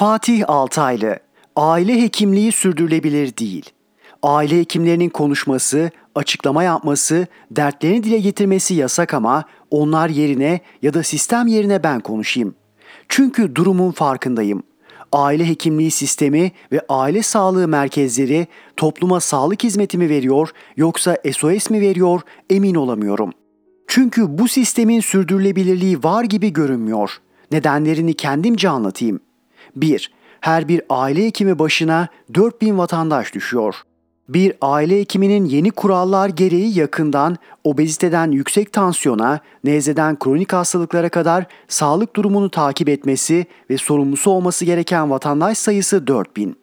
Fatih Altaylı Aile hekimliği sürdürülebilir değil. Aile hekimlerinin konuşması, açıklama yapması, dertlerini dile getirmesi yasak ama onlar yerine ya da sistem yerine ben konuşayım. Çünkü durumun farkındayım. Aile hekimliği sistemi ve aile sağlığı merkezleri topluma sağlık hizmeti mi veriyor yoksa SOS mi veriyor emin olamıyorum. Çünkü bu sistemin sürdürülebilirliği var gibi görünmüyor. Nedenlerini kendimce anlatayım. 1. Her bir aile hekimi başına 4000 vatandaş düşüyor. Bir aile hekiminin yeni kurallar gereği yakından obeziteden yüksek tansiyona, nezleden kronik hastalıklara kadar sağlık durumunu takip etmesi ve sorumlusu olması gereken vatandaş sayısı 4000.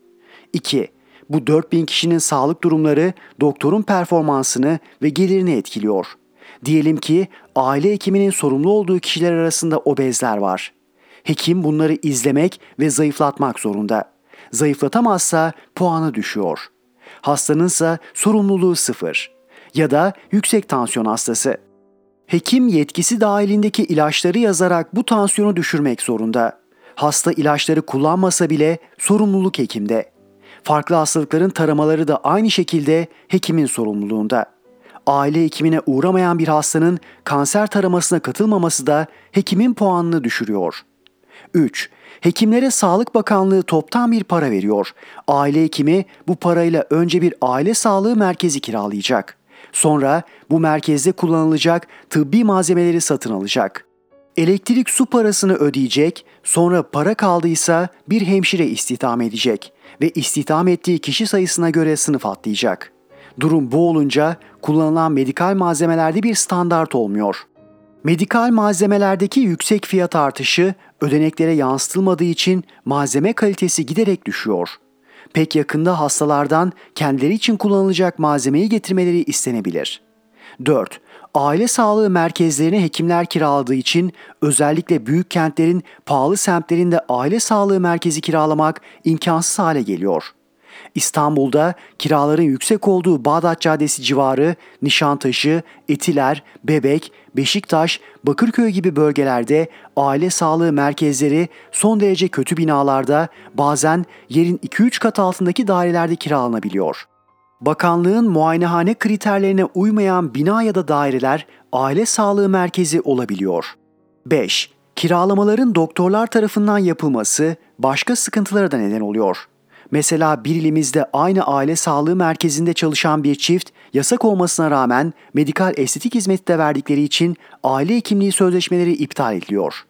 2. Bu 4000 kişinin sağlık durumları doktorun performansını ve gelirini etkiliyor. Diyelim ki aile hekiminin sorumlu olduğu kişiler arasında obezler var. Hekim bunları izlemek ve zayıflatmak zorunda. Zayıflatamazsa puanı düşüyor. Hastanınsa sorumluluğu sıfır. Ya da yüksek tansiyon hastası. Hekim yetkisi dahilindeki ilaçları yazarak bu tansiyonu düşürmek zorunda. Hasta ilaçları kullanmasa bile sorumluluk hekimde. Farklı hastalıkların taramaları da aynı şekilde hekimin sorumluluğunda. Aile hekimine uğramayan bir hastanın kanser taramasına katılmaması da hekimin puanını düşürüyor. 3. Hekimlere Sağlık Bakanlığı toptan bir para veriyor. Aile hekimi bu parayla önce bir aile sağlığı merkezi kiralayacak. Sonra bu merkezde kullanılacak tıbbi malzemeleri satın alacak. Elektrik su parasını ödeyecek, sonra para kaldıysa bir hemşire istihdam edecek ve istihdam ettiği kişi sayısına göre sınıf atlayacak. Durum bu olunca kullanılan medikal malzemelerde bir standart olmuyor. Medikal malzemelerdeki yüksek fiyat artışı ödeneklere yansıtılmadığı için malzeme kalitesi giderek düşüyor. Pek yakında hastalardan kendileri için kullanılacak malzemeyi getirmeleri istenebilir. 4. Aile sağlığı merkezlerine hekimler kiraladığı için özellikle büyük kentlerin pahalı semtlerinde aile sağlığı merkezi kiralamak imkansız hale geliyor. İstanbul'da kiraların yüksek olduğu Bağdat Caddesi civarı, Nişantaşı, Etiler, Bebek, Beşiktaş, Bakırköy gibi bölgelerde aile sağlığı merkezleri son derece kötü binalarda bazen yerin 2-3 kat altındaki dairelerde kiralanabiliyor. Bakanlığın muayenehane kriterlerine uymayan bina ya da daireler aile sağlığı merkezi olabiliyor. 5. Kiralamaların doktorlar tarafından yapılması başka sıkıntılara da neden oluyor. Mesela bir ilimizde aynı aile sağlığı merkezinde çalışan bir çift yasak olmasına rağmen medikal estetik hizmeti de verdikleri için aile hekimliği sözleşmeleri iptal ediliyor.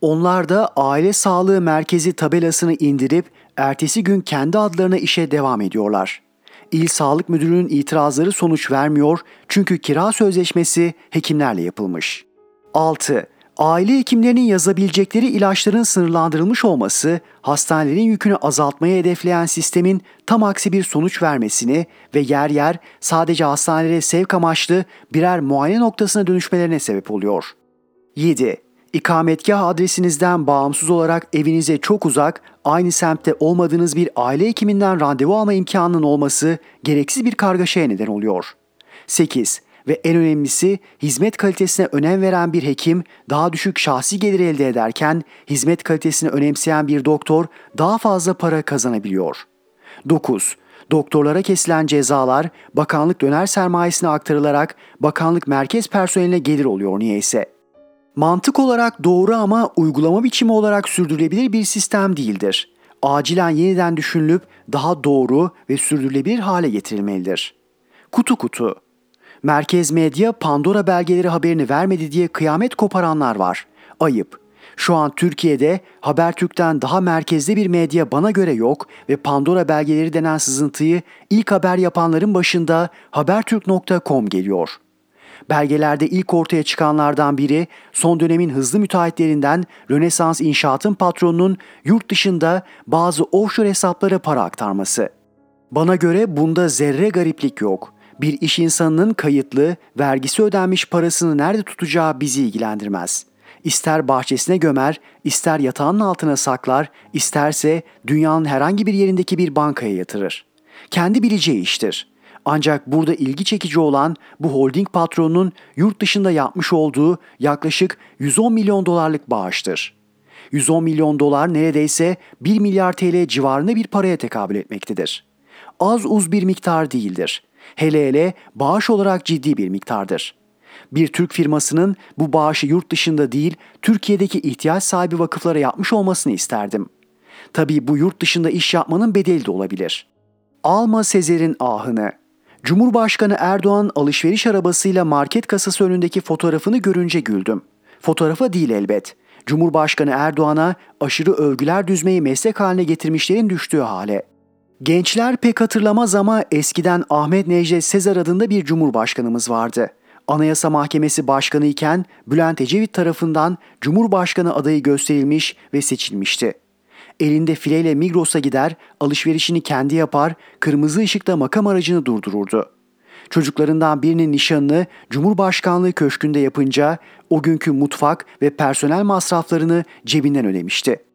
Onlar da aile sağlığı merkezi tabelasını indirip ertesi gün kendi adlarına işe devam ediyorlar. İl Sağlık Müdürü'nün itirazları sonuç vermiyor çünkü kira sözleşmesi hekimlerle yapılmış. 6 aile hekimlerinin yazabilecekleri ilaçların sınırlandırılmış olması, hastanelerin yükünü azaltmaya hedefleyen sistemin tam aksi bir sonuç vermesini ve yer yer sadece hastanelere sevk amaçlı birer muayene noktasına dönüşmelerine sebep oluyor. 7. İkametgah adresinizden bağımsız olarak evinize çok uzak, aynı semtte olmadığınız bir aile hekiminden randevu alma imkanının olması gereksiz bir kargaşaya neden oluyor. 8 ve en önemlisi hizmet kalitesine önem veren bir hekim daha düşük şahsi gelir elde ederken hizmet kalitesini önemseyen bir doktor daha fazla para kazanabiliyor. 9. Doktorlara kesilen cezalar bakanlık döner sermayesine aktarılarak bakanlık merkez personeline gelir oluyor niyeyse. Mantık olarak doğru ama uygulama biçimi olarak sürdürülebilir bir sistem değildir. Acilen yeniden düşünülüp daha doğru ve sürdürülebilir hale getirilmelidir. Kutu kutu Merkez medya Pandora belgeleri haberini vermedi diye kıyamet koparanlar var. Ayıp. Şu an Türkiye'de Habertürk'ten daha merkezde bir medya bana göre yok ve Pandora belgeleri denen sızıntıyı ilk haber yapanların başında habertürk.com geliyor. Belgelerde ilk ortaya çıkanlardan biri son dönemin hızlı müteahhitlerinden Rönesans İnşaat'ın patronunun yurt dışında bazı offshore hesaplara para aktarması. Bana göre bunda zerre gariplik yok.'' Bir iş insanının kayıtlı, vergisi ödenmiş parasını nerede tutacağı bizi ilgilendirmez. İster bahçesine gömer, ister yatağının altına saklar, isterse dünyanın herhangi bir yerindeki bir bankaya yatırır. Kendi bileceği iştir. Ancak burada ilgi çekici olan bu holding patronunun yurt dışında yapmış olduğu yaklaşık 110 milyon dolarlık bağıştır. 110 milyon dolar neredeyse 1 milyar TL civarında bir paraya tekabül etmektedir. Az uz bir miktar değildir. Hele hele bağış olarak ciddi bir miktardır. Bir Türk firmasının bu bağışı yurt dışında değil, Türkiye'deki ihtiyaç sahibi vakıflara yapmış olmasını isterdim. Tabii bu yurt dışında iş yapmanın bedeli de olabilir. Alma Sezer'in ahını. Cumhurbaşkanı Erdoğan alışveriş arabasıyla market kasası önündeki fotoğrafını görünce güldüm. Fotoğrafa değil elbet. Cumhurbaşkanı Erdoğan'a aşırı övgüler düzmeyi meslek haline getirmişlerin düştüğü hale. Gençler pek hatırlamaz ama eskiden Ahmet Necdet Sezer adında bir cumhurbaşkanımız vardı. Anayasa Mahkemesi Başkanı iken Bülent Ecevit tarafından Cumhurbaşkanı adayı gösterilmiş ve seçilmişti. Elinde fileyle Migros'a gider, alışverişini kendi yapar, kırmızı ışıkta makam aracını durdururdu. Çocuklarından birinin nişanını Cumhurbaşkanlığı Köşkü'nde yapınca o günkü mutfak ve personel masraflarını cebinden ödemişti.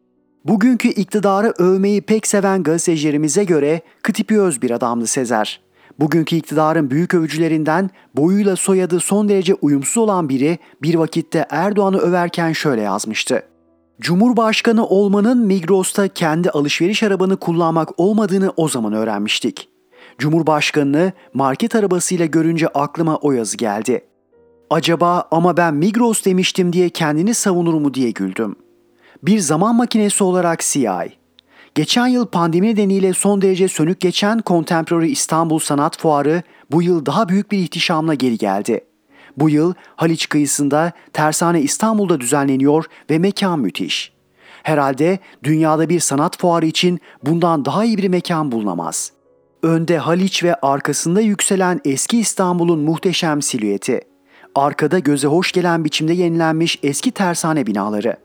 Bugünkü iktidarı övmeyi pek seven gazetecilerimize göre kıtipiyöz bir adamdı Sezer. Bugünkü iktidarın büyük övücülerinden boyuyla soyadı son derece uyumsuz olan biri bir vakitte Erdoğan'ı överken şöyle yazmıştı. Cumhurbaşkanı olmanın Migros'ta kendi alışveriş arabanı kullanmak olmadığını o zaman öğrenmiştik. Cumhurbaşkanını market arabasıyla görünce aklıma o yazı geldi. Acaba ama ben Migros demiştim diye kendini savunur mu diye güldüm. Bir zaman makinesi olarak CI. Geçen yıl pandemi nedeniyle son derece sönük geçen Contemporary İstanbul Sanat Fuarı bu yıl daha büyük bir ihtişamla geri geldi. Bu yıl Haliç kıyısında Tersane İstanbul'da düzenleniyor ve mekan müthiş. Herhalde dünyada bir sanat fuarı için bundan daha iyi bir mekan bulunamaz. Önde Haliç ve arkasında yükselen eski İstanbul'un muhteşem silüeti. Arkada göze hoş gelen biçimde yenilenmiş eski tersane binaları.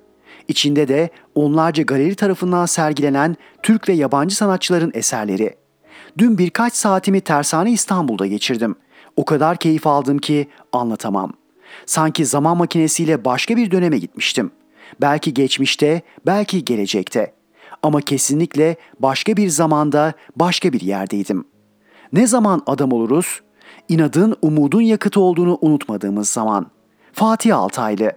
İçinde de onlarca galeri tarafından sergilenen Türk ve yabancı sanatçıların eserleri. Dün birkaç saatimi Tersane İstanbul'da geçirdim. O kadar keyif aldım ki anlatamam. Sanki zaman makinesiyle başka bir döneme gitmiştim. Belki geçmişte, belki gelecekte. Ama kesinlikle başka bir zamanda, başka bir yerdeydim. Ne zaman adam oluruz? İnadın, umudun yakıtı olduğunu unutmadığımız zaman. Fatih Altaylı